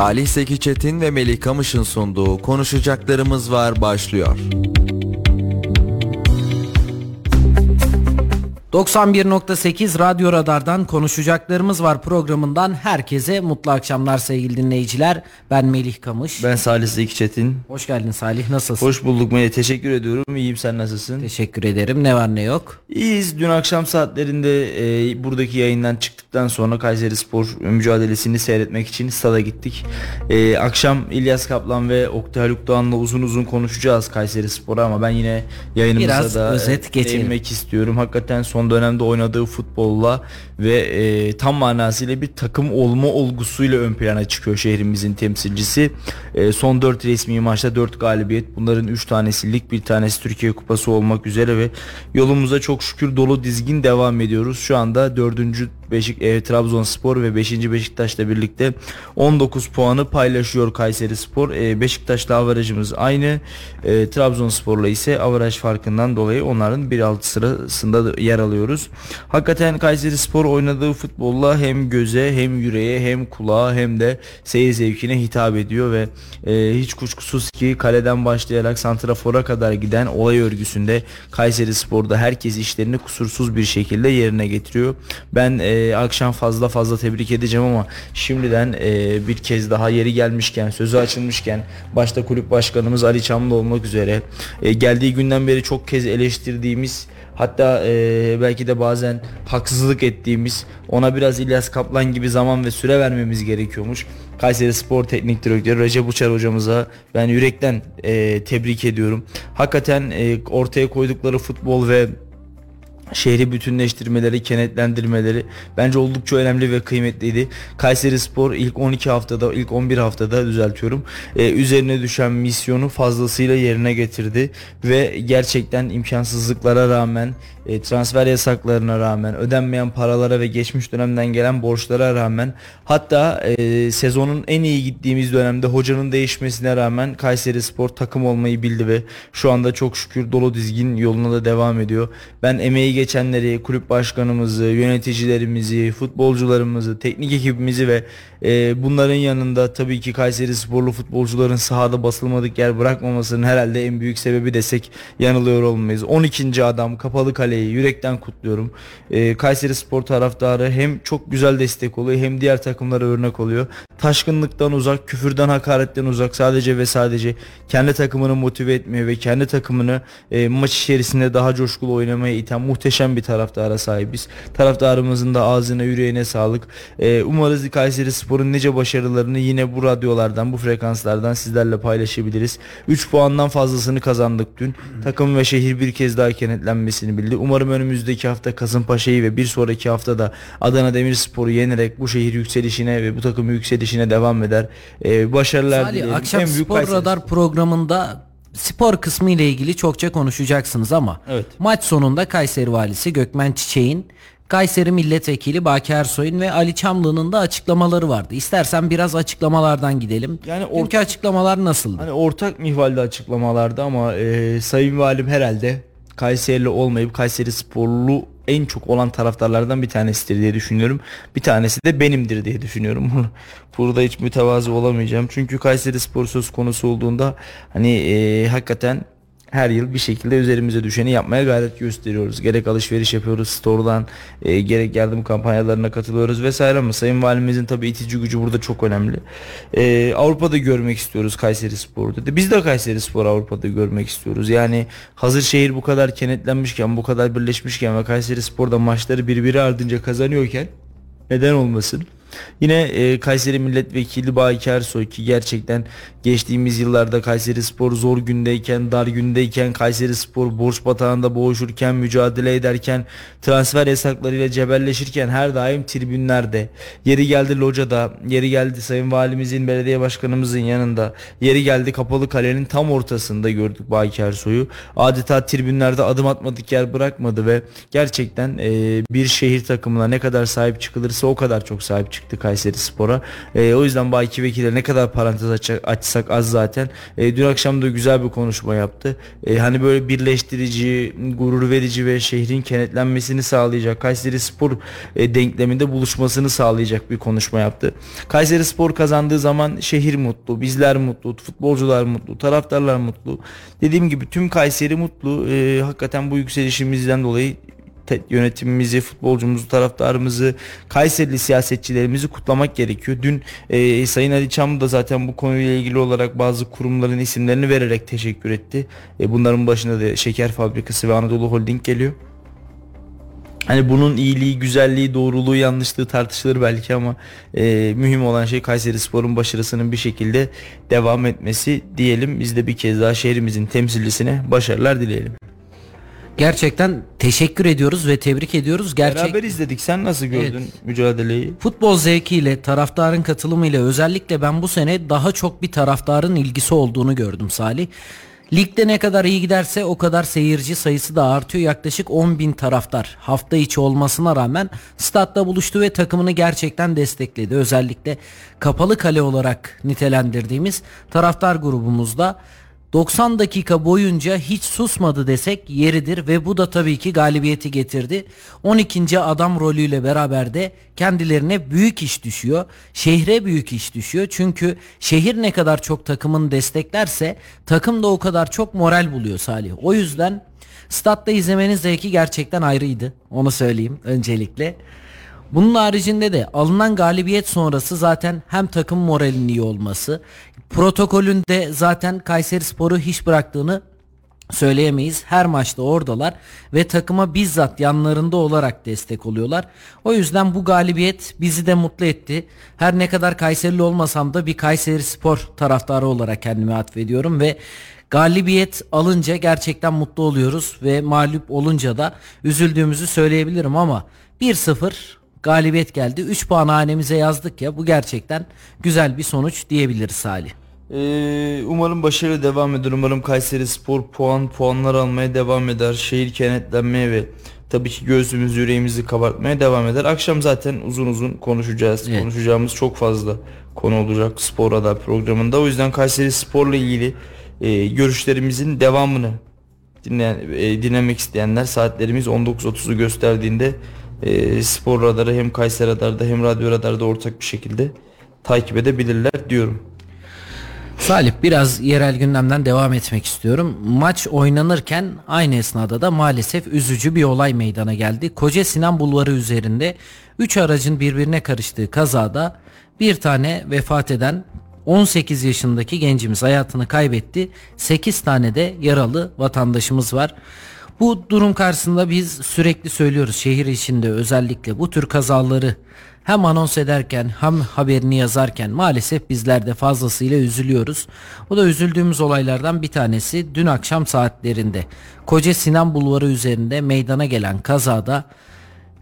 Salih Seki Çetin ve Melih Kamış'ın sunduğu Konuşacaklarımız Var başlıyor. 91.8 Radyo Radar'dan konuşacaklarımız var programından herkese mutlu akşamlar sevgili dinleyiciler. Ben Melih Kamış. Ben Salih Zeki Çetin. Hoş geldin Salih nasılsın? Hoş bulduk Melih teşekkür ediyorum. İyiyim sen nasılsın? Teşekkür ederim. Ne var ne yok? İyiyiz. Dün akşam saatlerinde e, buradaki yayından çıktıktan sonra Kayseri Spor mücadelesini seyretmek için stada gittik. E, akşam İlyas Kaplan ve Oktay Haluk Doğan'la uzun uzun konuşacağız Kayseri Spor'a ama ben yine yayınımıza Biraz da özet e, geçelim. değinmek istiyorum. Hakikaten son dönemde oynadığı futbolla ve e, tam manasıyla bir takım olma olgusuyla ön plana çıkıyor şehrimizin temsilcisi. E, son 4 resmi maçta 4 galibiyet. Bunların 3 tanesi lig, bir tanesi Türkiye Kupası olmak üzere ve yolumuza çok şükür dolu dizgin devam ediyoruz. Şu anda 4. Beşik e, Trabzonspor ve 5. Beşiktaş'la birlikte 19 puanı paylaşıyor Kayseri Spor. E, Beşiktaş'la avarajımız aynı. E, Trabzonspor'la ise avaraj farkından dolayı onların 1-6 sırasında da yer alıyoruz. Hakikaten Kayseri Spor oynadığı futbolla hem göze hem yüreğe hem kulağa hem de seyir zevkine hitap ediyor ve e, hiç kuşkusuz ki kaleden başlayarak santrafora kadar giden olay örgüsünde Kayseri Spor'da herkes işlerini kusursuz bir şekilde yerine getiriyor. Ben e, akşam fazla fazla tebrik edeceğim ama şimdiden e, bir kez daha yeri gelmişken sözü açılmışken başta kulüp başkanımız Ali Çamlı olmak üzere e, geldiği günden beri çok kez eleştirdiğimiz Hatta e, belki de bazen haksızlık ettiğimiz ona biraz İlyas Kaplan gibi zaman ve süre vermemiz gerekiyormuş. Kayseri Spor Teknik Direktörü Recep Uçar hocamıza ben yürekten e, tebrik ediyorum. Hakikaten e, ortaya koydukları futbol ve şehri bütünleştirmeleri, kenetlendirmeleri bence oldukça önemli ve kıymetliydi. Kayseri Spor ilk 12 haftada, ilk 11 haftada düzeltiyorum. E, üzerine düşen misyonu fazlasıyla yerine getirdi ve gerçekten imkansızlıklara rağmen, e, transfer yasaklarına rağmen, ödenmeyen paralara ve geçmiş dönemden gelen borçlara rağmen, hatta e, sezonun en iyi gittiğimiz dönemde hocanın değişmesine rağmen Kayseri Spor takım olmayı bildi ve şu anda çok şükür dolu dizgin yoluna da devam ediyor. Ben emeği geçenleri, kulüp başkanımızı, yöneticilerimizi, futbolcularımızı, teknik ekibimizi ve e, bunların yanında tabii ki Kayseri sporlu futbolcuların sahada basılmadık yer bırakmamasının herhalde en büyük sebebi desek yanılıyor olmayız. 12. adam kapalı kaleyi yürekten kutluyorum. E, Kayseri spor taraftarı hem çok güzel destek oluyor hem diğer takımlara örnek oluyor. Taşkınlıktan uzak, küfürden, hakaretten uzak sadece ve sadece kendi takımını motive etmeye ve kendi takımını e, maç içerisinde daha coşkulu oynamaya iten muhteşem bir taraftara sahibiz. Taraftarımızın da ağzına yüreğine sağlık. E, umarız Kayseri Spor'un nice başarılarını yine bu radyolardan, bu frekanslardan sizlerle paylaşabiliriz. 3 puandan fazlasını kazandık dün. Takım ve şehir bir kez daha kenetlenmesini bildi. Umarım önümüzdeki hafta Kasımpaşa'yı ve bir sonraki hafta da Adana Demirspor'u yenerek bu şehir yükselişine ve bu takım yükselişine devam eder. E, başarılar Salih dilerim. akşam En büyük Spor Kayseri Radar programında spor kısmı ile ilgili çokça konuşacaksınız ama Evet. maç sonunda Kayseri Valisi Gökmen Çiçek'in Kayseri Milletvekili Baki Ersoy'un ve Ali Çamlı'nın da açıklamaları vardı. İstersen biraz açıklamalardan gidelim. Yani orta- açıklamalar nasıldı? Hani ortak mihvalde açıklamalarda ama e, Sayın Valim herhalde Kayserili olmayıp Kayseri sporlu en çok olan taraftarlardan bir tanesidir diye düşünüyorum. Bir tanesi de benimdir diye düşünüyorum. Burada hiç mütevazı olamayacağım. Çünkü Kayseri spor söz konusu olduğunda hani e, hakikaten her yıl bir şekilde üzerimize düşeni yapmaya gayret gösteriyoruz. Gerek alışveriş yapıyoruz store'dan, e, gerek yardım kampanyalarına katılıyoruz vesaire ama Sayın Valimizin tabii itici gücü burada çok önemli. E, Avrupa'da görmek istiyoruz Kayseri Spor'u dedi. Biz de Kayseri Spor Avrupa'da görmek istiyoruz. Yani hazır şehir bu kadar kenetlenmişken, bu kadar birleşmişken ve Kayseri Spor'da maçları birbiri ardınca kazanıyorken neden olmasın? Yine e, Kayseri Milletvekili Baki Ersoy ki gerçekten geçtiğimiz yıllarda Kayseri Spor zor gündeyken, dar gündeyken, Kayseri Spor borç batağında boğuşurken, mücadele ederken, transfer yasaklarıyla cebelleşirken her daim tribünlerde, yeri geldi locada, yeri geldi Sayın Valimizin, belediye başkanımızın yanında, yeri geldi Kapalı Kale'nin tam ortasında gördük Baki Ersoy'u. Adeta tribünlerde adım atmadık yer bırakmadı ve gerçekten e, bir şehir takımına ne kadar sahip çıkılırsa o kadar çok sahip çıkılır çıktı Kayseri Spor'a. E, o yüzden Baki Vekil'e ne kadar parantez açacak, açsak az zaten. E, dün akşam da güzel bir konuşma yaptı. E, hani böyle birleştirici, gurur verici ve şehrin kenetlenmesini sağlayacak Kayseri Spor e, denkleminde buluşmasını sağlayacak bir konuşma yaptı. Kayseri Spor kazandığı zaman şehir mutlu, bizler mutlu, futbolcular mutlu, taraftarlar mutlu. Dediğim gibi tüm Kayseri mutlu. E, hakikaten bu yükselişimizden dolayı yönetimimizi, futbolcumuzu, taraftarımızı, Kayserili siyasetçilerimizi kutlamak gerekiyor. Dün e, Sayın Ali Çam da zaten bu konuyla ilgili olarak bazı kurumların isimlerini vererek teşekkür etti. E, bunların başında da Şeker Fabrikası ve Anadolu Holding geliyor. Hani bunun iyiliği, güzelliği, doğruluğu, yanlışlığı tartışılır belki ama e, mühim olan şey Kayseri Spor'un başarısının bir şekilde devam etmesi diyelim. Biz de bir kez daha şehrimizin temsilcisine başarılar dileyelim. Gerçekten teşekkür ediyoruz ve tebrik ediyoruz. Gerçek... Beraber izledik. Sen nasıl gördün evet. mücadeleyi? Futbol zevkiyle, taraftarın katılımıyla özellikle ben bu sene daha çok bir taraftarın ilgisi olduğunu gördüm Salih. Ligde ne kadar iyi giderse o kadar seyirci sayısı da artıyor. Yaklaşık 10 bin taraftar hafta içi olmasına rağmen statta buluştu ve takımını gerçekten destekledi. Özellikle kapalı kale olarak nitelendirdiğimiz taraftar grubumuzda 90 dakika boyunca hiç susmadı desek yeridir ve bu da tabii ki galibiyeti getirdi. 12. adam rolüyle beraber de kendilerine büyük iş düşüyor. Şehre büyük iş düşüyor. Çünkü şehir ne kadar çok takımını desteklerse takım da o kadar çok moral buluyor Salih. O yüzden statta izlemenin zevki gerçekten ayrıydı. Onu söyleyeyim öncelikle. Bunun haricinde de alınan galibiyet sonrası zaten hem takım moralinin iyi olması, protokolünde zaten Kayseri Sporu hiç bıraktığını söyleyemeyiz. Her maçta oradalar ve takıma bizzat yanlarında olarak destek oluyorlar. O yüzden bu galibiyet bizi de mutlu etti. Her ne kadar Kayserili olmasam da bir Kayseri Spor taraftarı olarak kendimi atfediyorum ve galibiyet alınca gerçekten mutlu oluyoruz ve mağlup olunca da üzüldüğümüzü söyleyebilirim ama 1-0 galibiyet geldi. 3 puan hanemize yazdık ya bu gerçekten güzel bir sonuç diyebiliriz Salih. Ee, umarım başarı devam eder. Umarım Kayseri Spor puan puanlar almaya devam eder. Şehir kenetlenmeye ve tabii ki gözümüz yüreğimizi kabartmaya devam eder. Akşam zaten uzun uzun konuşacağız. Evet. Konuşacağımız çok fazla konu olacak Spor Radar programında. O yüzden Kayseri Spor'la ilgili e, görüşlerimizin devamını dinleyen, e, dinlemek isteyenler saatlerimiz 19.30'u gösterdiğinde e, Spor Radarı hem Kayseri Radar'da hem Radyo Radar'da ortak bir şekilde takip edebilirler diyorum. Salih biraz yerel gündemden devam etmek istiyorum. Maç oynanırken aynı esnada da maalesef üzücü bir olay meydana geldi. Koca Sinan Bulvarı üzerinde 3 aracın birbirine karıştığı kazada bir tane vefat eden 18 yaşındaki gencimiz hayatını kaybetti. 8 tane de yaralı vatandaşımız var. Bu durum karşısında biz sürekli söylüyoruz şehir içinde özellikle bu tür kazaları hem anons ederken hem haberini yazarken maalesef bizler de fazlasıyla üzülüyoruz. O da üzüldüğümüz olaylardan bir tanesi dün akşam saatlerinde Koca Sinan Bulvarı üzerinde meydana gelen kazada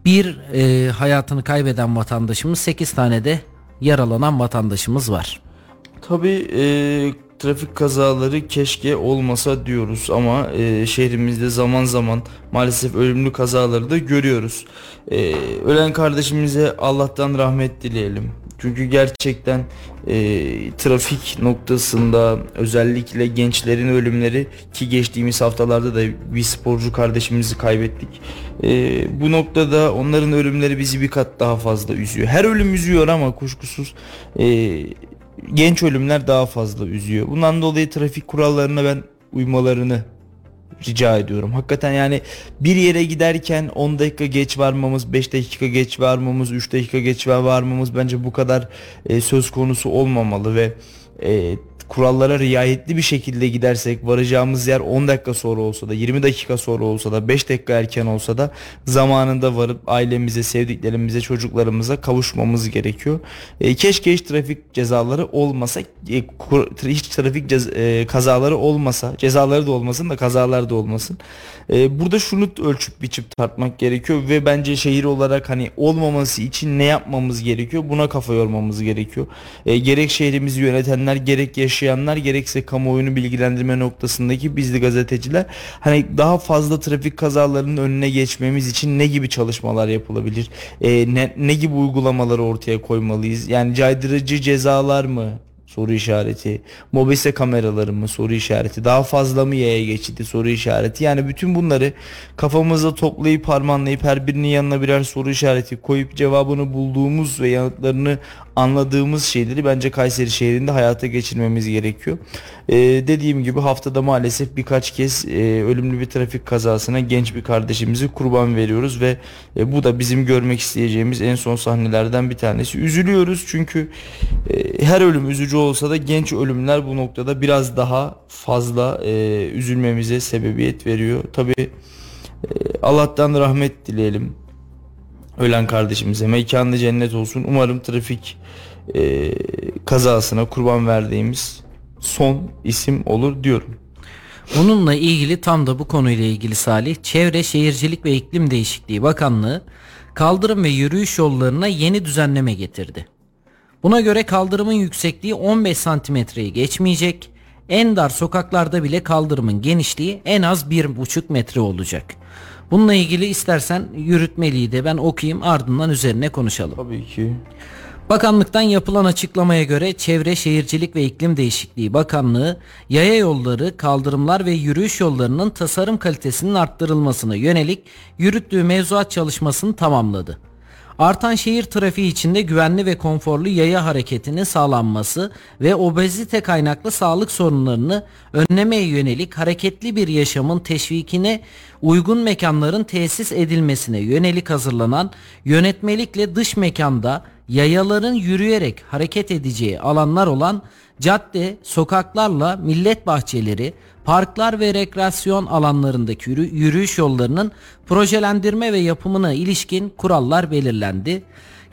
bir e, hayatını kaybeden vatandaşımız 8 tane de yaralanan vatandaşımız var. Tabii e, trafik kazaları keşke olmasa diyoruz ama e, şehrimizde zaman zaman maalesef ölümlü kazaları da görüyoruz. E, ölen kardeşimize Allah'tan rahmet dileyelim. Çünkü gerçekten e, trafik noktasında özellikle gençlerin ölümleri ki geçtiğimiz haftalarda da bir sporcu kardeşimizi kaybettik. E, bu noktada onların ölümleri bizi bir kat daha fazla üzüyor. Her ölüm üzüyor ama kuşkusuz e, genç ölümler daha fazla üzüyor. Bundan dolayı trafik kurallarına ben uymalarını rica ediyorum. Hakikaten yani bir yere giderken 10 dakika geç varmamız, 5 dakika geç varmamız, 3 dakika geç varmamız bence bu kadar e, söz konusu olmamalı ve e, kurallara riayetli bir şekilde gidersek varacağımız yer 10 dakika sonra olsa da 20 dakika sonra olsa da 5 dakika erken olsa da zamanında varıp ailemize, sevdiklerimize, çocuklarımıza kavuşmamız gerekiyor. E, keşke hiç trafik cezaları olmasa, e, hiç trafik cez, e, kazaları olmasa, cezaları da olmasın da kazalar da olmasın. E, burada şunu ölçüp biçip tartmak gerekiyor ve bence şehir olarak hani olmaması için ne yapmamız gerekiyor? Buna kafa yormamız gerekiyor. E, gerek şehrimizi yönetenler gerek yaş yaşayanlar gerekse kamuoyunu bilgilendirme noktasındaki biz de gazeteciler hani daha fazla trafik kazalarının önüne geçmemiz için ne gibi çalışmalar yapılabilir? E, ne, ne gibi uygulamaları ortaya koymalıyız? Yani caydırıcı cezalar mı? Soru işareti. Mobese kameraları mı? Soru işareti. Daha fazla mı yaya geçidi? Soru işareti. Yani bütün bunları kafamıza toplayıp harmanlayıp her birinin yanına birer soru işareti koyup cevabını bulduğumuz ve yanıtlarını anladığımız şeyleri bence Kayseri şehrinde hayata geçirmemiz gerekiyor. Ee, dediğim gibi haftada maalesef birkaç kez e, ölümlü bir trafik kazasına genç bir kardeşimizi kurban veriyoruz ve e, bu da bizim görmek isteyeceğimiz en son sahnelerden bir tanesi. Üzülüyoruz çünkü e, her ölüm üzücü olsa da genç ölümler bu noktada biraz daha fazla e, üzülmemize sebebiyet veriyor. Tabi e, Allah'tan rahmet dileyelim ölen kardeşimize mekanı cennet olsun. Umarım trafik e, kazasına kurban verdiğimiz son isim olur diyorum. Bununla ilgili tam da bu konuyla ilgili Salih, Çevre Şehircilik ve İklim Değişikliği Bakanlığı kaldırım ve yürüyüş yollarına yeni düzenleme getirdi. Buna göre kaldırımın yüksekliği 15 santimetreyi geçmeyecek, en dar sokaklarda bile kaldırımın genişliği en az 1,5 metre olacak. Bununla ilgili istersen yürütmeliği de ben okuyayım ardından üzerine konuşalım. Tabii ki. Bakanlıktan yapılan açıklamaya göre Çevre Şehircilik ve İklim Değişikliği Bakanlığı yaya yolları, kaldırımlar ve yürüyüş yollarının tasarım kalitesinin arttırılmasına yönelik yürüttüğü mevzuat çalışmasını tamamladı. Artan şehir trafiği içinde güvenli ve konforlu yaya hareketinin sağlanması ve obezite kaynaklı sağlık sorunlarını önlemeye yönelik hareketli bir yaşamın teşvikine uygun mekanların tesis edilmesine yönelik hazırlanan yönetmelikle dış mekanda yayaların yürüyerek hareket edeceği alanlar olan cadde, sokaklarla millet bahçeleri, parklar ve rekreasyon alanlarındaki yürü- yürüyüş yollarının projelendirme ve yapımına ilişkin kurallar belirlendi.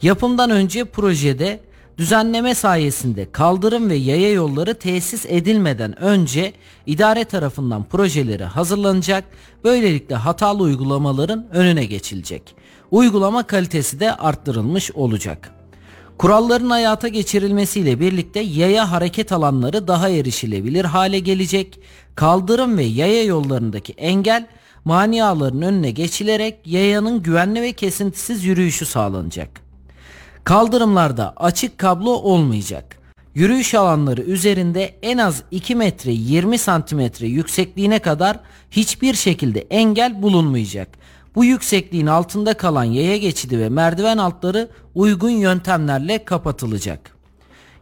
Yapımdan önce projede düzenleme sayesinde kaldırım ve yaya yolları tesis edilmeden önce idare tarafından projeleri hazırlanacak. Böylelikle hatalı uygulamaların önüne geçilecek. Uygulama kalitesi de arttırılmış olacak. Kuralların hayata geçirilmesiyle birlikte yaya hareket alanları daha erişilebilir hale gelecek. Kaldırım ve yaya yollarındaki engel maniaların önüne geçilerek yayanın güvenli ve kesintisiz yürüyüşü sağlanacak. Kaldırımlarda açık kablo olmayacak. Yürüyüş alanları üzerinde en az 2 metre 20 santimetre yüksekliğine kadar hiçbir şekilde engel bulunmayacak. Bu yüksekliğin altında kalan yaya geçidi ve merdiven altları uygun yöntemlerle kapatılacak.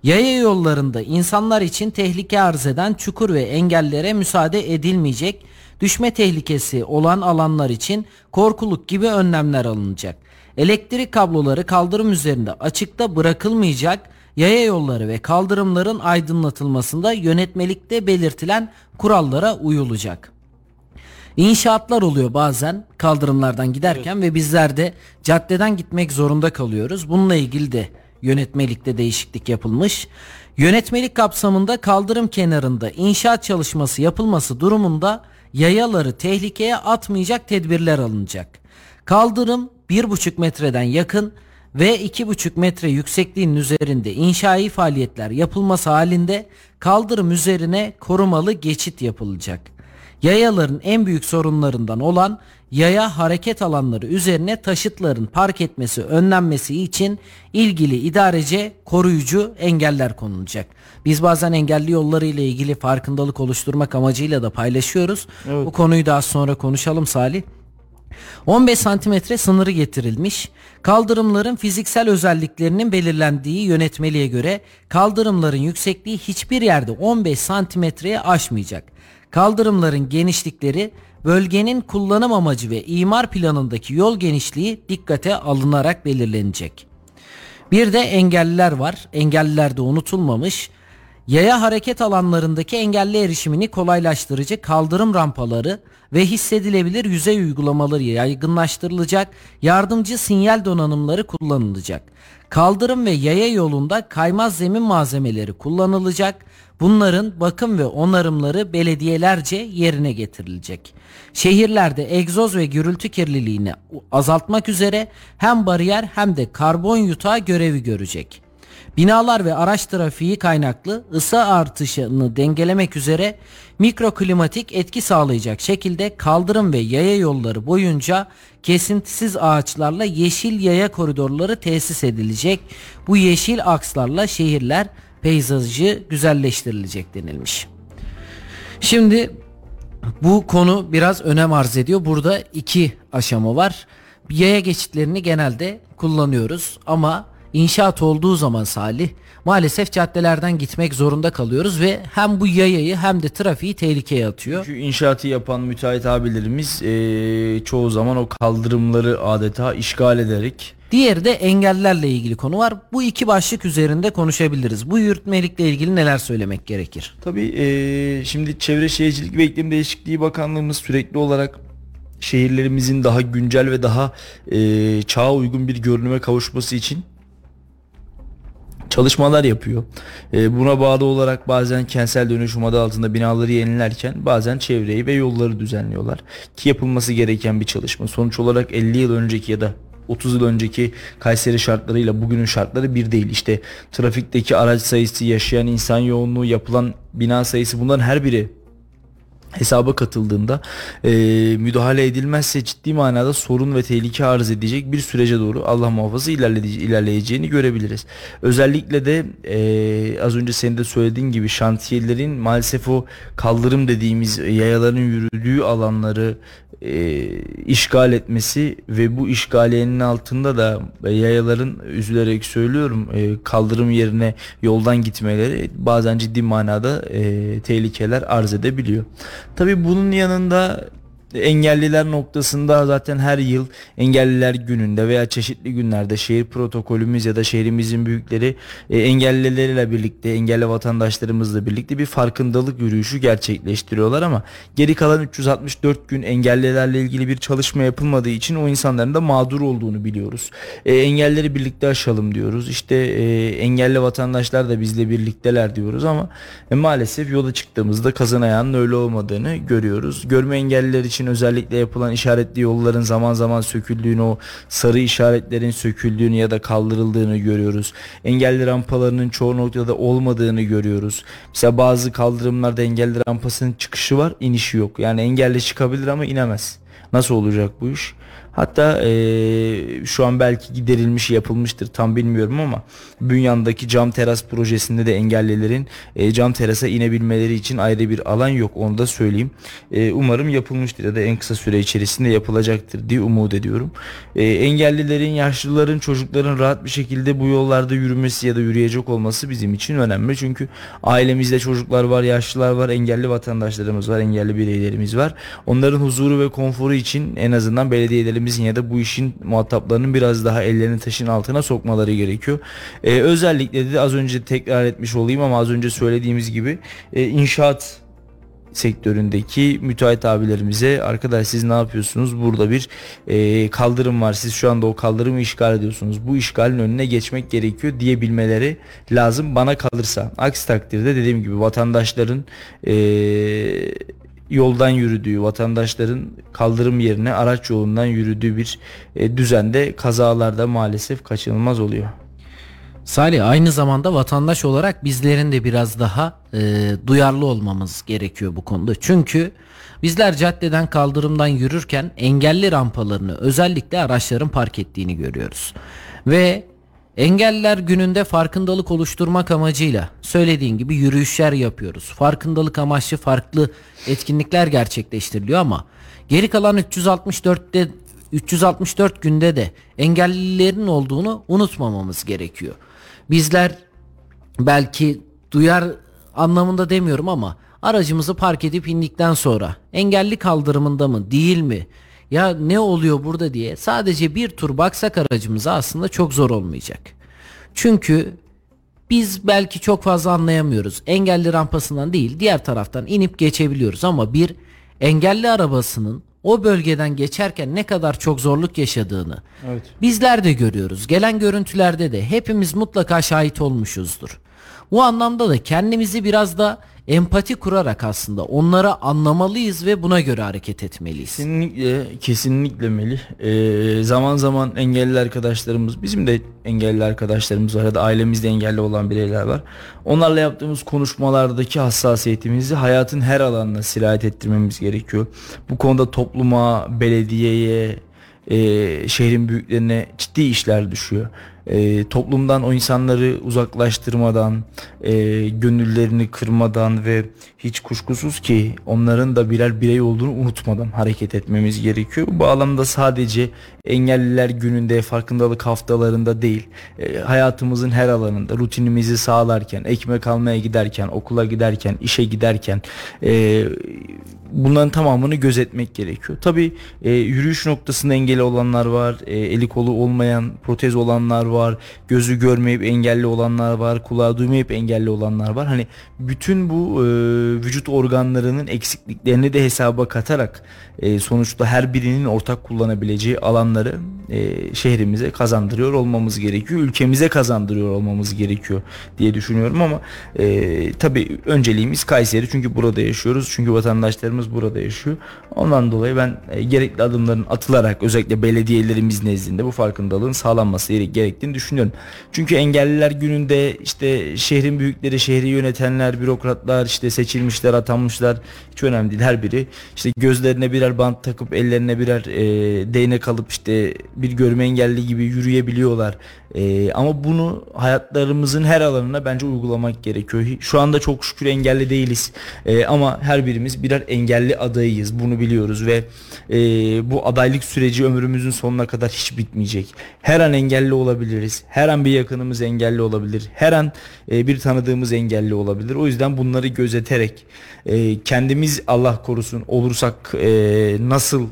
Yaya yollarında insanlar için tehlike arz eden çukur ve engellere müsaade edilmeyecek. Düşme tehlikesi olan alanlar için korkuluk gibi önlemler alınacak. Elektrik kabloları kaldırım üzerinde açıkta bırakılmayacak. Yaya yolları ve kaldırımların aydınlatılmasında yönetmelikte belirtilen kurallara uyulacak. İnşaatlar oluyor bazen kaldırımlardan giderken ve bizler de caddeden gitmek zorunda kalıyoruz. Bununla ilgili de yönetmelikte değişiklik yapılmış. Yönetmelik kapsamında kaldırım kenarında inşaat çalışması yapılması durumunda yayaları tehlikeye atmayacak tedbirler alınacak. Kaldırım 1,5 metreden yakın ve 2,5 metre yüksekliğin üzerinde inşai faaliyetler yapılması halinde kaldırım üzerine korumalı geçit yapılacak. Yayaların en büyük sorunlarından olan yaya hareket alanları üzerine taşıtların park etmesi önlenmesi için ilgili idarece koruyucu engeller konulacak. Biz bazen engelli yolları ile ilgili farkındalık oluşturmak amacıyla da paylaşıyoruz. Bu konuyu daha sonra konuşalım Salih. 15 santimetre sınırı getirilmiş. Kaldırımların fiziksel özelliklerinin belirlendiği yönetmeliğe göre kaldırımların yüksekliği hiçbir yerde 15 santimetreye aşmayacak. Kaldırımların genişlikleri bölgenin kullanım amacı ve imar planındaki yol genişliği dikkate alınarak belirlenecek. Bir de engelliler var. Engelliler de unutulmamış. Yaya hareket alanlarındaki engelli erişimini kolaylaştırıcı kaldırım rampaları ve hissedilebilir yüzey uygulamaları yaygınlaştırılacak, yardımcı sinyal donanımları kullanılacak. Kaldırım ve yaya yolunda kaymaz zemin malzemeleri kullanılacak. Bunların bakım ve onarımları belediyelerce yerine getirilecek. Şehirlerde egzoz ve gürültü kirliliğini azaltmak üzere hem bariyer hem de karbon yutağı görevi görecek. Binalar ve araç trafiği kaynaklı ısı artışını dengelemek üzere mikroklimatik etki sağlayacak şekilde kaldırım ve yaya yolları boyunca kesintisiz ağaçlarla yeşil yaya koridorları tesis edilecek. Bu yeşil akslarla şehirler peyzajı güzelleştirilecek denilmiş. Şimdi bu konu biraz önem arz ediyor. Burada iki aşama var. Yaya geçitlerini genelde kullanıyoruz ama inşaat olduğu zaman Salih maalesef caddelerden gitmek zorunda kalıyoruz ve hem bu yayayı hem de trafiği tehlikeye atıyor. Çünkü inşaatı yapan müteahhit abilerimiz eee, çoğu zaman o kaldırımları adeta işgal ederek Diğeri de engellerle ilgili konu var. Bu iki başlık üzerinde konuşabiliriz. Bu yürütmelikle ilgili neler söylemek gerekir? Tabii eee, şimdi Çevre Şehircilik ve İklim Değişikliği Bakanlığımız sürekli olarak şehirlerimizin daha güncel ve daha eee çağa uygun bir görünüme kavuşması için çalışmalar yapıyor. Eee, buna bağlı olarak bazen kentsel dönüşüm adı altında binaları yenilerken bazen çevreyi ve yolları düzenliyorlar. Ki yapılması gereken bir çalışma. Sonuç olarak 50 yıl önceki ya da 30 yıl önceki Kayseri şartlarıyla bugünün şartları bir değil. İşte trafikteki araç sayısı, yaşayan insan yoğunluğu, yapılan bina sayısı bunların her biri hesaba katıldığında e, müdahale edilmezse ciddi manada sorun ve tehlike arz edecek bir sürece doğru Allah muhafaza ilerleye- ilerleyeceğini görebiliriz. Özellikle de e, az önce senin de söylediğin gibi şantiyelerin maalesef o kaldırım dediğimiz yayaların yürüdüğü alanları e, işgal etmesi ve bu işgaliyenin altında da yayaların üzülerek söylüyorum e, kaldırım yerine yoldan gitmeleri bazen ciddi manada e, tehlikeler arz edebiliyor. Tabi bunun yanında engelliler noktasında zaten her yıl engelliler gününde veya çeşitli günlerde şehir protokolümüz ya da şehrimizin büyükleri e, engellilerle birlikte engelli vatandaşlarımızla birlikte bir farkındalık yürüyüşü gerçekleştiriyorlar ama geri kalan 364 gün engellilerle ilgili bir çalışma yapılmadığı için o insanların da mağdur olduğunu biliyoruz. E, engelleri birlikte aşalım diyoruz. İşte e, engelli vatandaşlar da bizle birlikteler diyoruz ama e, maalesef yola çıktığımızda kazan ayağının öyle olmadığını görüyoruz. Görme engelliler için özellikle yapılan işaretli yolların zaman zaman söküldüğünü, o sarı işaretlerin söküldüğünü ya da kaldırıldığını görüyoruz. Engelli rampalarının çoğu noktada olmadığını görüyoruz. Mesela bazı kaldırımlarda engelli rampasının çıkışı var, inişi yok. Yani engelli çıkabilir ama inemez. Nasıl olacak bu iş? Hatta eee, şu an belki giderilmiş yapılmıştır tam bilmiyorum ama Bünyan'daki cam teras projesinde de engellilerin eee, cam terasa inebilmeleri için ayrı bir alan yok onu da söyleyeyim. Eee, umarım yapılmıştır ya da en kısa süre içerisinde yapılacaktır diye umut ediyorum. Eee, engellilerin, yaşlıların, çocukların rahat bir şekilde bu yollarda yürümesi ya da yürüyecek olması bizim için önemli. Çünkü ailemizde çocuklar var, yaşlılar var, engelli vatandaşlarımız var, engelli bireylerimiz var. Onların huzuru ve konforu için en azından belediyelerimizin ya da bu işin muhataplarının biraz daha ellerini taşın altına sokmaları gerekiyor. Ee, özellikle de az önce tekrar etmiş olayım ama az önce söylediğimiz gibi e, inşaat sektöründeki müteahhit abilerimize arkadaş siz ne yapıyorsunuz? Burada bir e, kaldırım var. Siz şu anda o kaldırımı işgal ediyorsunuz. Bu işgalin önüne geçmek gerekiyor. diyebilmeleri lazım bana kalırsa. Aksi takdirde dediğim gibi vatandaşların e, yoldan yürüdüğü vatandaşların kaldırım yerine araç yolundan yürüdüğü bir e, düzende kazalarda maalesef kaçınılmaz oluyor. Salih aynı zamanda vatandaş olarak bizlerin de biraz daha e, duyarlı olmamız gerekiyor bu konuda. Çünkü bizler caddeden kaldırımdan yürürken engelli rampalarını özellikle araçların park ettiğini görüyoruz. Ve engelliler gününde farkındalık oluşturmak amacıyla söylediğin gibi yürüyüşler yapıyoruz. Farkındalık amaçlı farklı etkinlikler gerçekleştiriliyor ama geri kalan 364'te 364 günde de engellilerin olduğunu unutmamamız gerekiyor. Bizler belki duyar anlamında demiyorum ama aracımızı park edip indikten sonra engelli kaldırımında mı değil mi ya ne oluyor burada diye sadece bir tur baksak aracımıza aslında çok zor olmayacak. Çünkü biz belki çok fazla anlayamıyoruz. Engelli rampasından değil diğer taraftan inip geçebiliyoruz ama bir engelli arabasının o bölgeden geçerken ne kadar çok zorluk yaşadığını Evet. bizler de görüyoruz. Gelen görüntülerde de hepimiz mutlaka şahit olmuşuzdur. Bu anlamda da kendimizi biraz da empati kurarak aslında onları anlamalıyız ve buna göre hareket etmeliyiz. Kesinlikle, kesinlikle Melih. Ee, zaman zaman engelli arkadaşlarımız, bizim de engelli arkadaşlarımız var ya da ailemizde engelli olan bireyler var. Onlarla yaptığımız konuşmalardaki hassasiyetimizi hayatın her alanına sirayet ettirmemiz gerekiyor. Bu konuda topluma, belediyeye, e, şehrin büyüklerine ciddi işler düşüyor. E, toplumdan o insanları uzaklaştırmadan, e, gönüllerini kırmadan ve hiç kuşkusuz ki onların da birer birey olduğunu unutmadan hareket etmemiz gerekiyor. Bu bağlamda sadece engelliler gününde, farkındalık haftalarında değil, e, hayatımızın her alanında rutinimizi sağlarken, ekmek almaya giderken, okula giderken, işe giderken e, bunların tamamını gözetmek gerekiyor. Tabi e, yürüyüş noktasında engeli olanlar var, e, eli kolu olmayan, protez olanlar var, gözü görmeyip engelli olanlar var, kulağı duymayıp engelli olanlar var. Hani bütün bu e, vücut organlarının eksikliklerini de hesaba katarak e, sonuçta her birinin ortak kullanabileceği alanları e, şehrimize kazandırıyor olmamız gerekiyor. Ülkemize kazandırıyor olmamız gerekiyor diye düşünüyorum ama e, tabi önceliğimiz Kayseri çünkü burada yaşıyoruz. Çünkü vatandaşlarımız burada yaşıyor. Ondan dolayı ben e, gerekli adımların atılarak özellikle belediyelerimiz nezdinde bu farkındalığın sağlanması gerektiğini düşünüyorum. Çünkü engelliler gününde işte şehrin büyükleri, şehri yönetenler, bürokratlar işte seçilmişler, atanmışlar hiç önemli değil her biri. işte gözlerine birer bant takıp ellerine birer e, değnek alıp işte bir görme engelli gibi yürüyebiliyorlar. E, ama bunu hayatlarımızın her alanına bence uygulamak gerekiyor. Şu anda çok şükür engelli değiliz. E, ama her birimiz birer engelli adayıyız. Bunu biliyoruz ve e, bu adaylık süreci ömrümüzün sonuna kadar hiç bitmeyecek. Her an engelli olabiliriz. Her an bir yakınımız engelli olabilir. Her an e, bir tanıdığımız engelli olabilir. O yüzden bunları gözeterek e, kendimiz Allah korusun olursak e, nasıl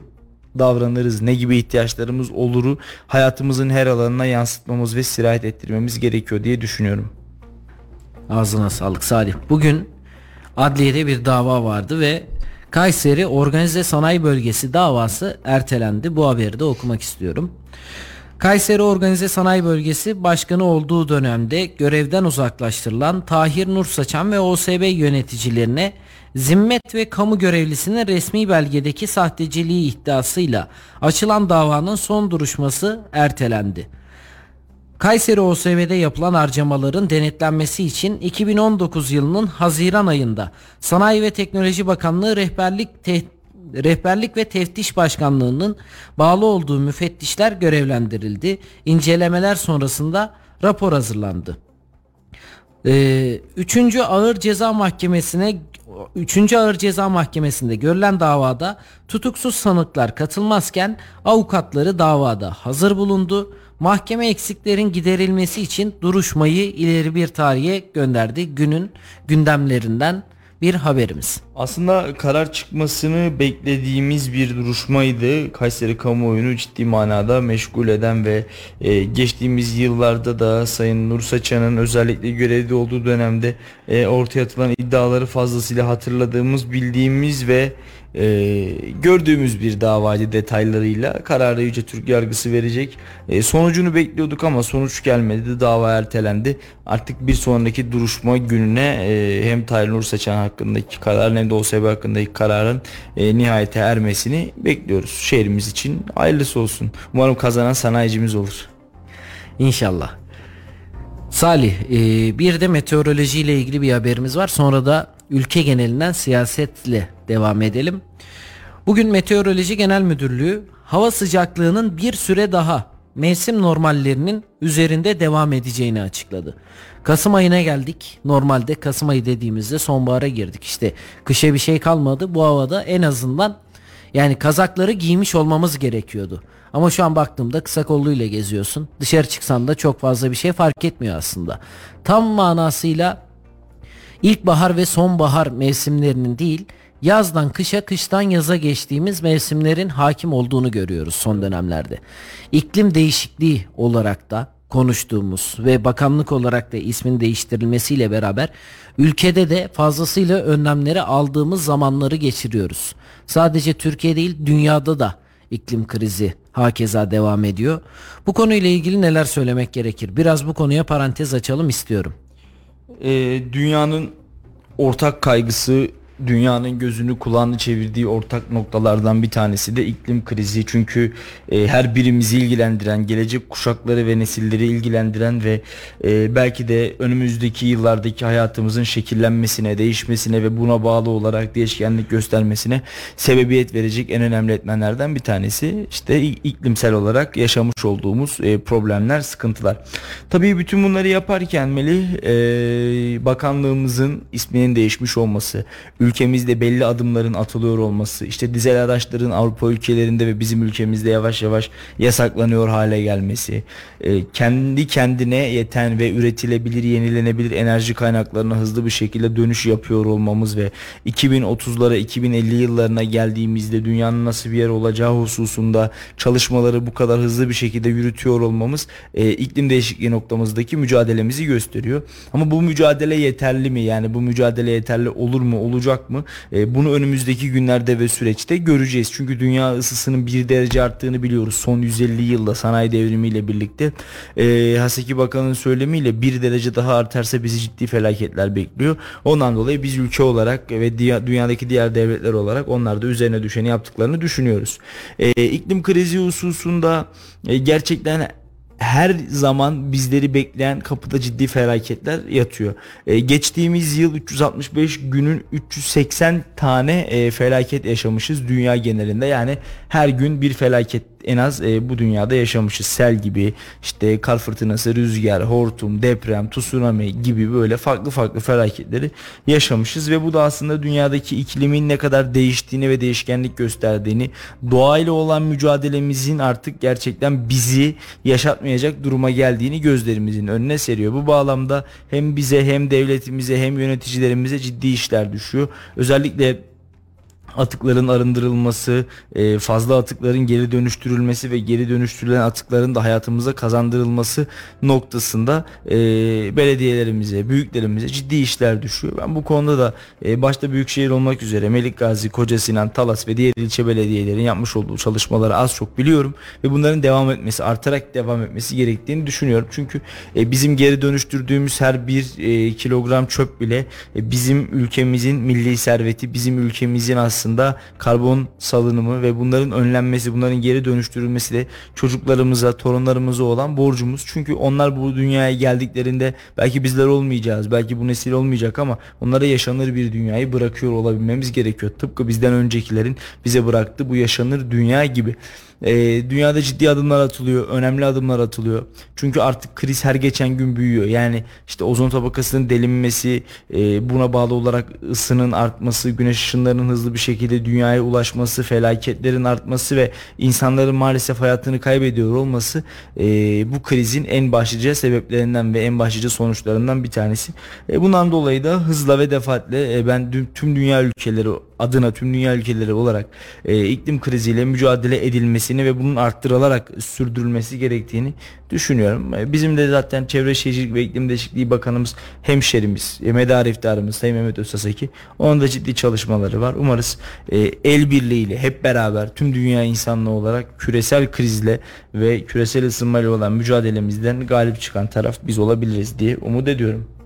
davranırız, ne gibi ihtiyaçlarımız oluru hayatımızın her alanına yansıtmamız ve sirayet ettirmemiz gerekiyor diye düşünüyorum. Ağzına sağlık Salih. Bugün adliyede bir dava vardı ve Kayseri Organize Sanayi Bölgesi davası ertelendi. Bu haberi de okumak istiyorum. Kayseri Organize Sanayi Bölgesi Başkanı olduğu dönemde görevden uzaklaştırılan Tahir Nur Saçan ve OSB yöneticilerine zimmet ve kamu görevlisinin resmi belgedeki sahteciliği iddiasıyla açılan davanın son duruşması ertelendi. Kayseri OSB'de yapılan harcamaların denetlenmesi için 2019 yılının Haziran ayında Sanayi ve Teknoloji Bakanlığı rehberlik te Rehberlik ve Teftiş Başkanlığı'nın bağlı olduğu müfettişler görevlendirildi. İncelemeler sonrasında rapor hazırlandı. Ee, üçüncü Ağır Ceza Mahkemesi'ne 3. Ağır Ceza Mahkemesi'nde görülen davada tutuksuz sanıklar katılmazken avukatları davada hazır bulundu. Mahkeme eksiklerin giderilmesi için duruşmayı ileri bir tarihe gönderdi. Günün gündemlerinden bir haberimiz. Aslında karar çıkmasını beklediğimiz bir duruşmaydı. Kayseri kamuoyunu ciddi manada meşgul eden ve e, geçtiğimiz yıllarda da Sayın Nur Saçan'ın özellikle görevde olduğu dönemde e, ortaya atılan iddiaları fazlasıyla hatırladığımız, bildiğimiz ve e, gördüğümüz bir davaydı detaylarıyla. Kararı Yüce Türk Yargısı verecek. E, sonucunu bekliyorduk ama sonuç gelmedi. Dava ertelendi. Artık bir sonraki duruşma gününe e, hem Tahir Nur hakkındaki kararın hem de OSB hakkındaki kararın e, nihayete ermesini bekliyoruz. Şehrimiz için hayırlısı olsun. Umarım kazanan sanayicimiz olur. İnşallah. Salih e, bir de meteoroloji ile ilgili bir haberimiz var. Sonra da ülke genelinden siyasetle devam edelim. Bugün Meteoroloji Genel Müdürlüğü hava sıcaklığının bir süre daha mevsim normallerinin üzerinde devam edeceğini açıkladı. Kasım ayına geldik. Normalde Kasım ayı dediğimizde sonbahara girdik. İşte kışa bir şey kalmadı. Bu havada en azından yani kazakları giymiş olmamız gerekiyordu. Ama şu an baktığımda kısa kolluyla geziyorsun. Dışarı çıksan da çok fazla bir şey fark etmiyor aslında. Tam manasıyla ilkbahar ve sonbahar mevsimlerinin değil, yazdan kışa, kıştan yaza geçtiğimiz mevsimlerin hakim olduğunu görüyoruz son dönemlerde. İklim değişikliği olarak da konuştuğumuz ve bakanlık olarak da ismin değiştirilmesiyle beraber ülkede de fazlasıyla önlemleri aldığımız zamanları geçiriyoruz. Sadece Türkiye değil dünyada da iklim krizi hakeza devam ediyor. Bu konuyla ilgili neler söylemek gerekir? Biraz bu konuya parantez açalım istiyorum. Ee, dünyanın ortak kaygısı dünyanın gözünü kulağını çevirdiği ortak noktalardan bir tanesi de iklim krizi. Çünkü e, her birimizi ilgilendiren, gelecek kuşakları ve nesilleri ilgilendiren ve e, belki de önümüzdeki yıllardaki hayatımızın şekillenmesine, değişmesine ve buna bağlı olarak değişkenlik göstermesine sebebiyet verecek en önemli etmenlerden bir tanesi işte iklimsel olarak yaşamış olduğumuz e, problemler, sıkıntılar. Tabii bütün bunları yaparken Melih e, bakanlığımızın isminin değişmiş olması, ülkemizde belli adımların atılıyor olması, işte dizel araçların Avrupa ülkelerinde ve bizim ülkemizde yavaş yavaş yasaklanıyor hale gelmesi, e, kendi kendine yeten ve üretilebilir, yenilenebilir enerji kaynaklarına hızlı bir şekilde dönüş yapıyor olmamız ve 2030'lara, 2050 yıllarına geldiğimizde dünyanın nasıl bir yer olacağı hususunda çalışmaları bu kadar hızlı bir şekilde yürütüyor olmamız e, iklim değişikliği noktamızdaki mücadelemizi gösteriyor. Ama bu mücadele yeterli mi? Yani bu mücadele yeterli olur mu, olacak olacak mı? E, bunu önümüzdeki günlerde ve süreçte göreceğiz. Çünkü dünya ısısının bir derece arttığını biliyoruz. Son 150 yılda sanayi devrimiyle birlikte e, Haseki Bakan'ın söylemiyle bir derece daha artarsa bizi ciddi felaketler bekliyor. Ondan dolayı biz ülke olarak ve dünyadaki diğer devletler olarak onlar da üzerine düşeni yaptıklarını düşünüyoruz. E, iklim krizi hususunda e, gerçekten her zaman bizleri bekleyen kapıda ciddi felaketler yatıyor. E, geçtiğimiz yıl 365 günün 380 tane e, felaket yaşamışız dünya genelinde. Yani her gün bir felaket en az e, bu dünyada yaşamışız. Sel gibi işte kar fırtınası, rüzgar, hortum, deprem, tsunami gibi böyle farklı farklı felaketleri yaşamışız ve bu da aslında dünyadaki iklimin ne kadar değiştiğini ve değişkenlik gösterdiğini, doğayla olan mücadelemizin artık gerçekten bizi yaşatmayacak duruma geldiğini gözlerimizin önüne seriyor. Bu bağlamda hem bize hem devletimize hem yöneticilerimize ciddi işler düşüyor. Özellikle atıkların arındırılması, e, fazla atıkların geri dönüştürülmesi ve geri dönüştürülen atıkların da hayatımıza kazandırılması noktasında e, belediyelerimize, büyüklerimize ciddi işler düşüyor. Ben bu konuda da e, başta büyükşehir olmak üzere Melik Gazi, Koca Sinan, Talas ve diğer ilçe belediyelerin yapmış olduğu çalışmaları az çok biliyorum ve bunların devam etmesi, artarak devam etmesi gerektiğini düşünüyorum. Çünkü bizim geri dönüştürdüğümüz her bir kilogram çöp bile bizim ülkemizin milli serveti, bizim ülkemizin aslında aslında karbon salınımı ve bunların önlenmesi, bunların geri dönüştürülmesi de çocuklarımıza, torunlarımıza olan borcumuz. Çünkü onlar bu dünyaya geldiklerinde belki bizler olmayacağız, belki bu nesil olmayacak ama onlara yaşanır bir dünyayı bırakıyor olabilmemiz gerekiyor. Tıpkı bizden öncekilerin bize bıraktığı bu yaşanır dünya gibi. E, dünyada ciddi adımlar atılıyor, önemli adımlar atılıyor. Çünkü artık kriz her geçen gün büyüyor. Yani işte ozon tabakasının delinmesi, e, buna bağlı olarak ısının artması, güneş ışınlarının hızlı bir şekilde dünyaya ulaşması, felaketlerin artması ve insanların maalesef hayatını kaybediyor olması e, bu krizin en başlıca sebeplerinden ve en başlıca sonuçlarından bir tanesi. E, bundan dolayı da hızla ve defaatle e, ben tüm dünya ülkeleri adına tüm dünya ülkeleri olarak e, iklim kriziyle mücadele edilmesini ve bunun arttırılarak sürdürülmesi gerektiğini düşünüyorum. E, bizim de zaten Çevre Şehircilik ve İklim Değişikliği Bakanımız hemşerimiz, e, medar iftarımız Sayın Mehmet Özsasaki onun da ciddi çalışmaları var. Umarız e, el birliğiyle hep beraber tüm dünya insanlığı olarak küresel krizle ve küresel ısınmayla olan mücadelemizden galip çıkan taraf biz olabiliriz diye umut ediyorum.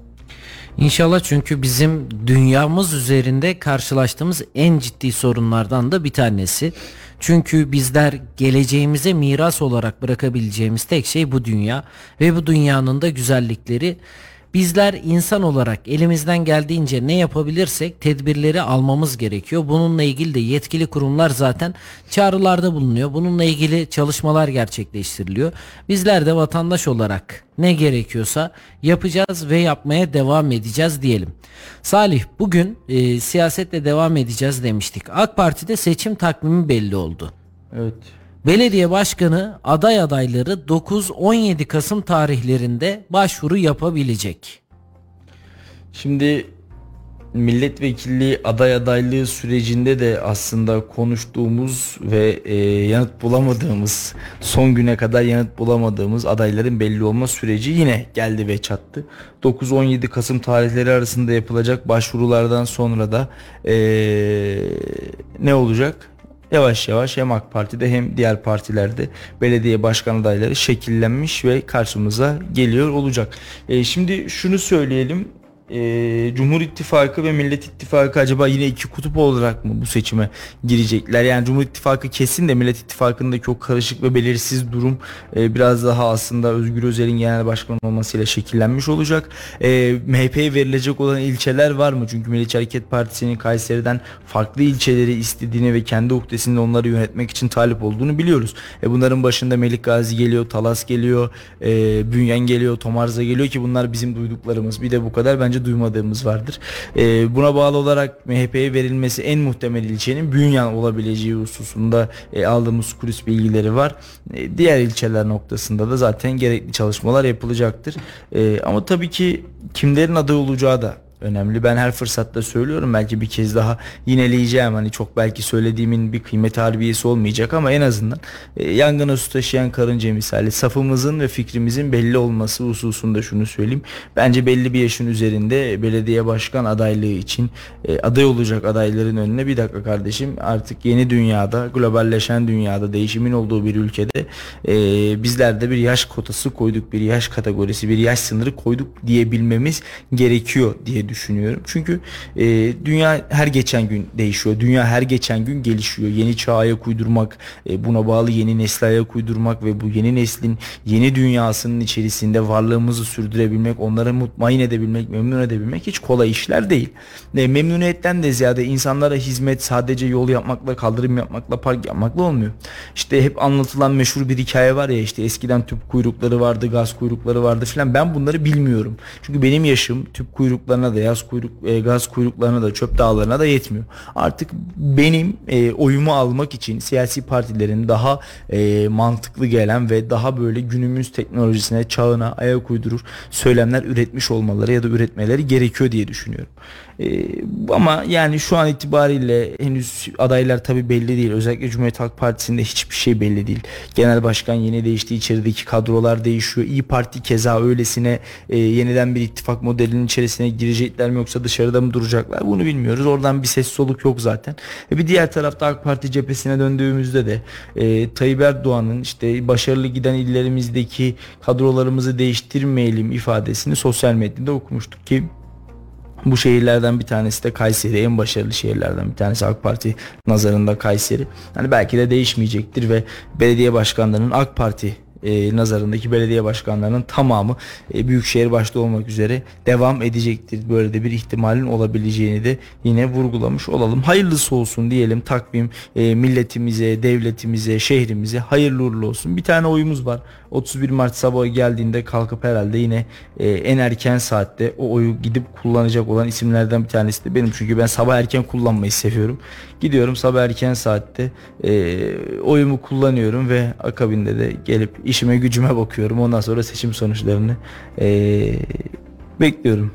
İnşallah çünkü bizim dünyamız üzerinde karşılaştığımız en ciddi sorunlardan da bir tanesi. Çünkü bizler geleceğimize miras olarak bırakabileceğimiz tek şey bu dünya ve bu dünyanın da güzellikleri Bizler insan olarak elimizden geldiğince ne yapabilirsek tedbirleri almamız gerekiyor. Bununla ilgili de yetkili kurumlar zaten çağrılarda bulunuyor. Bununla ilgili çalışmalar gerçekleştiriliyor. Bizler de vatandaş olarak ne gerekiyorsa yapacağız ve yapmaya devam edeceğiz diyelim. Salih bugün e, siyasetle devam edeceğiz demiştik. AK Parti'de seçim takvimi belli oldu. Evet. Belediye başkanı aday adayları 9-17 Kasım tarihlerinde başvuru yapabilecek. Şimdi milletvekilliği aday adaylığı sürecinde de aslında konuştuğumuz ve e, yanıt bulamadığımız son güne kadar yanıt bulamadığımız adayların belli olma süreci yine geldi ve çattı. 9-17 Kasım tarihleri arasında yapılacak başvurulardan sonra da e, ne olacak? Yavaş yavaş hem AK Parti'de hem diğer partilerde belediye başkan adayları şekillenmiş ve karşımıza geliyor olacak. E, şimdi şunu söyleyelim e, Cumhur İttifakı ve Millet İttifakı acaba yine iki kutup olarak mı bu seçime girecekler? Yani Cumhur İttifakı kesin de Millet İttifakı'ndaki o karışık ve belirsiz durum e, biraz daha aslında Özgür Özel'in genel başkan olmasıyla şekillenmiş olacak. E, MHP'ye verilecek olan ilçeler var mı? Çünkü Milliyetçi Hareket Partisi'nin Kayseri'den farklı ilçeleri istediğini ve kendi uhdesinde onları yönetmek için talip olduğunu biliyoruz. E, bunların başında Melik Gazi geliyor, Talas geliyor, e, Bünyen geliyor, Tomarza geliyor ki bunlar bizim duyduklarımız. Bir de bu kadar bence duymadığımız vardır. E, buna bağlı olarak MHP'ye verilmesi en muhtemel ilçenin Bünyan olabileceği hususunda e, aldığımız kulis bilgileri var. E, diğer ilçeler noktasında da zaten gerekli çalışmalar yapılacaktır. E, ama tabii ki kimlerin aday olacağı da önemli. Ben her fırsatta söylüyorum belki bir kez daha yineleyeceğim. Hani çok belki söylediğimin bir kıymet harbiyesi olmayacak ama en azından e, yangına su taşıyan karınca misali safımızın ve fikrimizin belli olması hususunda şunu söyleyeyim. Bence belli bir yaşın üzerinde belediye başkan adaylığı için e, aday olacak adayların önüne bir dakika kardeşim artık yeni dünyada globalleşen dünyada değişimin olduğu bir ülkede e, bizler de bir yaş kotası koyduk bir yaş kategorisi bir yaş sınırı koyduk diyebilmemiz gerekiyor diye düşünüyorum. Çünkü e, dünya her geçen gün değişiyor. Dünya her geçen gün gelişiyor. Yeni çağa ayak uydurmak, e, buna bağlı yeni nesle ayak uydurmak ve bu yeni neslin yeni dünyasının içerisinde varlığımızı sürdürebilmek, onları mutmain edebilmek, memnun edebilmek hiç kolay işler değil. E, memnuniyetten de ziyade insanlara hizmet sadece yol yapmakla, kaldırım yapmakla, park yapmakla olmuyor. İşte hep anlatılan meşhur bir hikaye var ya işte eskiden tüp kuyrukları vardı, gaz kuyrukları vardı filan. Ben bunları bilmiyorum. Çünkü benim yaşım tüp kuyruklarına da yaz kuyruk e, gaz kuyruklarına da çöp dağlarına da yetmiyor. Artık benim e, oyumu almak için siyasi partilerin daha e, mantıklı gelen ve daha böyle günümüz teknolojisine, çağına ayak uydurur söylemler üretmiş olmaları ya da üretmeleri gerekiyor diye düşünüyorum. E, ama yani şu an itibariyle henüz adaylar tabi belli değil. Özellikle Cumhuriyet Halk Partisi'nde hiçbir şey belli değil. Genel başkan yeni değişti. içerideki kadrolar değişiyor. İyi Parti keza öylesine e, yeniden bir ittifak modelinin içerisine girecekler mi yoksa dışarıda mı duracaklar bunu bilmiyoruz. Oradan bir ses soluk yok zaten. E, bir diğer tarafta AK Parti cephesine döndüğümüzde de e, Tayyip Erdoğan'ın işte başarılı giden illerimizdeki kadrolarımızı değiştirmeyelim ifadesini sosyal medyada okumuştuk ki bu şehirlerden bir tanesi de Kayseri. En başarılı şehirlerden bir tanesi AK Parti nazarında Kayseri. Hani belki de değişmeyecektir ve belediye başkanlarının AK Parti e, nazarındaki belediye başkanlarının tamamı e, büyükşehir başta olmak üzere devam edecektir. Böyle de bir ihtimalin olabileceğini de yine vurgulamış olalım. Hayırlısı olsun diyelim takvim e, milletimize, devletimize, şehrimize hayırlı uğurlu olsun. Bir tane oyumuz var. 31 Mart sabahı geldiğinde kalkıp herhalde yine e, en erken saatte o oyu gidip kullanacak olan isimlerden bir tanesi de benim. Çünkü ben sabah erken kullanmayı seviyorum. Gidiyorum sabah erken saatte e, oyumu kullanıyorum ve akabinde de gelip işime gücüme bakıyorum. Ondan sonra seçim sonuçlarını e, bekliyorum.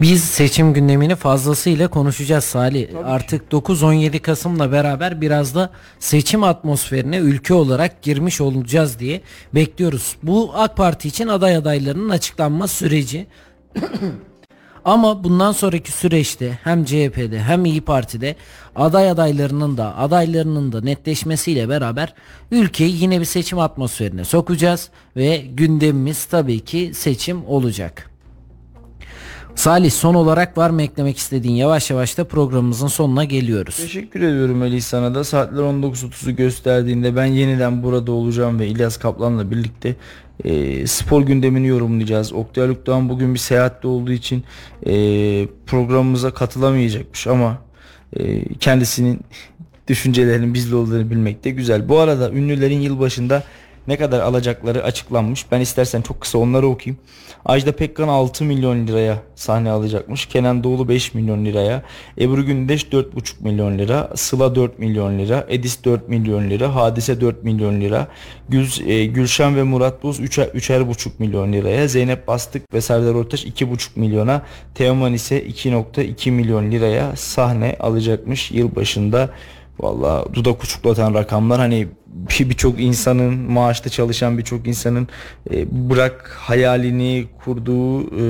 Biz seçim gündemini fazlasıyla konuşacağız Salih. Artık 9-17 Kasım'la beraber biraz da seçim atmosferine ülke olarak girmiş olacağız diye bekliyoruz. Bu AK Parti için aday adaylarının açıklanma süreci. Ama bundan sonraki süreçte hem CHP'de hem İyi Parti'de aday adaylarının da adaylarının da netleşmesiyle beraber ülkeyi yine bir seçim atmosferine sokacağız ve gündemimiz tabii ki seçim olacak. Salih son olarak var mı eklemek istediğin yavaş yavaş da programımızın sonuna geliyoruz. Teşekkür ediyorum Melih sana da saatler 19.30'u gösterdiğinde ben yeniden burada olacağım ve İlyas Kaplan'la birlikte e, spor gündemini yorumlayacağız. Oktay Haluk'tan bugün bir seyahatte olduğu için e, programımıza katılamayacakmış ama e, kendisinin düşüncelerinin bizle olduğunu bilmek de güzel. Bu arada ünlülerin yılbaşında ne kadar alacakları açıklanmış. Ben istersen çok kısa onları okuyayım. Ajda Pekkan 6 milyon liraya sahne alacakmış. Kenan Doğulu 5 milyon liraya. Ebru Gündeş 4,5 milyon lira. Sıla 4 milyon lira. Edis 4 milyon lira. Hadise 4 milyon lira. Gül, e, Gülşen ve Murat Boz 3'er, 3,5 milyon liraya. Zeynep Bastık ve Serdar Ortaç 2,5 milyona. Teoman ise 2,2 milyon liraya sahne alacakmış yılbaşında. Valla dudak uçuklatan rakamlar hani birçok insanın maaşta çalışan birçok insanın e, bırak hayalini kurduğu e,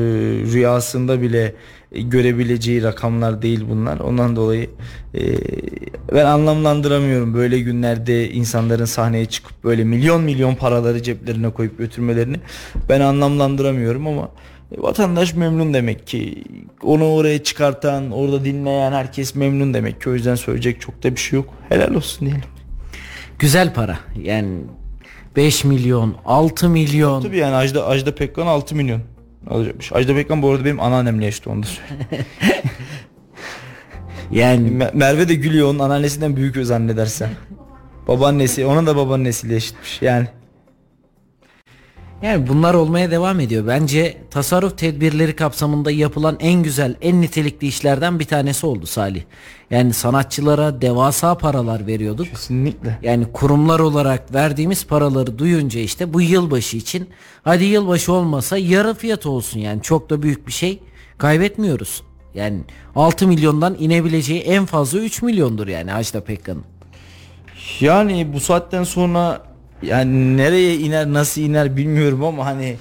rüyasında bile e, görebileceği rakamlar değil bunlar. Ondan dolayı e, ben anlamlandıramıyorum böyle günlerde insanların sahneye çıkıp böyle milyon milyon paraları ceplerine koyup götürmelerini. Ben anlamlandıramıyorum ama vatandaş memnun demek ki. Onu oraya çıkartan, orada dinleyen herkes memnun demek ki. O yüzden söyleyecek çok da bir şey yok. Helal olsun diyelim. Güzel para. Yani 5 milyon, 6 milyon. Tabii yani Ajda, Ajda Pekkan 6 milyon alacakmış. Ajda Pekkan bu arada benim anneannemle yaşıt onu da. Yani Me- Merve de gülüyor onun anneannesinden büyük o zannedersen. Babaannesi, onun da babaannesiyle eşitmiş yani. Yani bunlar olmaya devam ediyor. Bence tasarruf tedbirleri kapsamında yapılan en güzel, en nitelikli işlerden bir tanesi oldu Salih. Yani sanatçılara devasa paralar veriyorduk. Kesinlikle. Yani kurumlar olarak verdiğimiz paraları duyunca işte bu yılbaşı için hadi yılbaşı olmasa yarı fiyat olsun yani çok da büyük bir şey kaybetmiyoruz. Yani 6 milyondan inebileceği en fazla 3 milyondur yani Ajda Pekkan'ın. Yani bu saatten sonra yani nereye iner nasıl iner bilmiyorum ama hani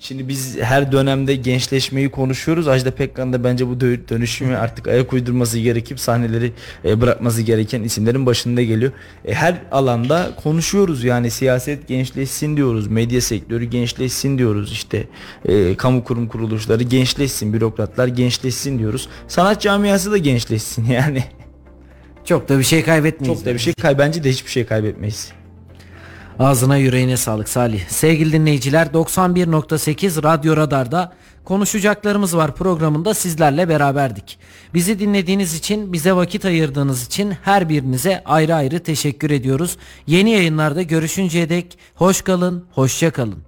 şimdi biz her dönemde gençleşmeyi konuşuyoruz. Ajda Pekkan da bence bu dö- dönüşümü artık ayak uydurması gerekip sahneleri e, bırakması gereken isimlerin başında geliyor. E, her alanda konuşuyoruz yani siyaset gençleşsin diyoruz. Medya sektörü gençleşsin diyoruz. işte e, kamu kurum kuruluşları gençleşsin. Bürokratlar gençleşsin diyoruz. Sanat camiası da gençleşsin yani. Çok da bir şey kaybetmeyiz. Çok da bir şey kay bence de hiçbir şey kaybetmeyiz. Ağzına yüreğine sağlık Salih. Sevgili dinleyiciler 91.8 Radyo Radar'da konuşacaklarımız var programında sizlerle beraberdik. Bizi dinlediğiniz için, bize vakit ayırdığınız için her birinize ayrı ayrı teşekkür ediyoruz. Yeni yayınlarda görüşünceye dek hoş kalın, hoşça kalın.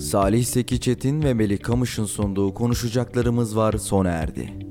Salih Seki Çetin ve Melih Kamış'ın sunduğu konuşacaklarımız var sona erdi.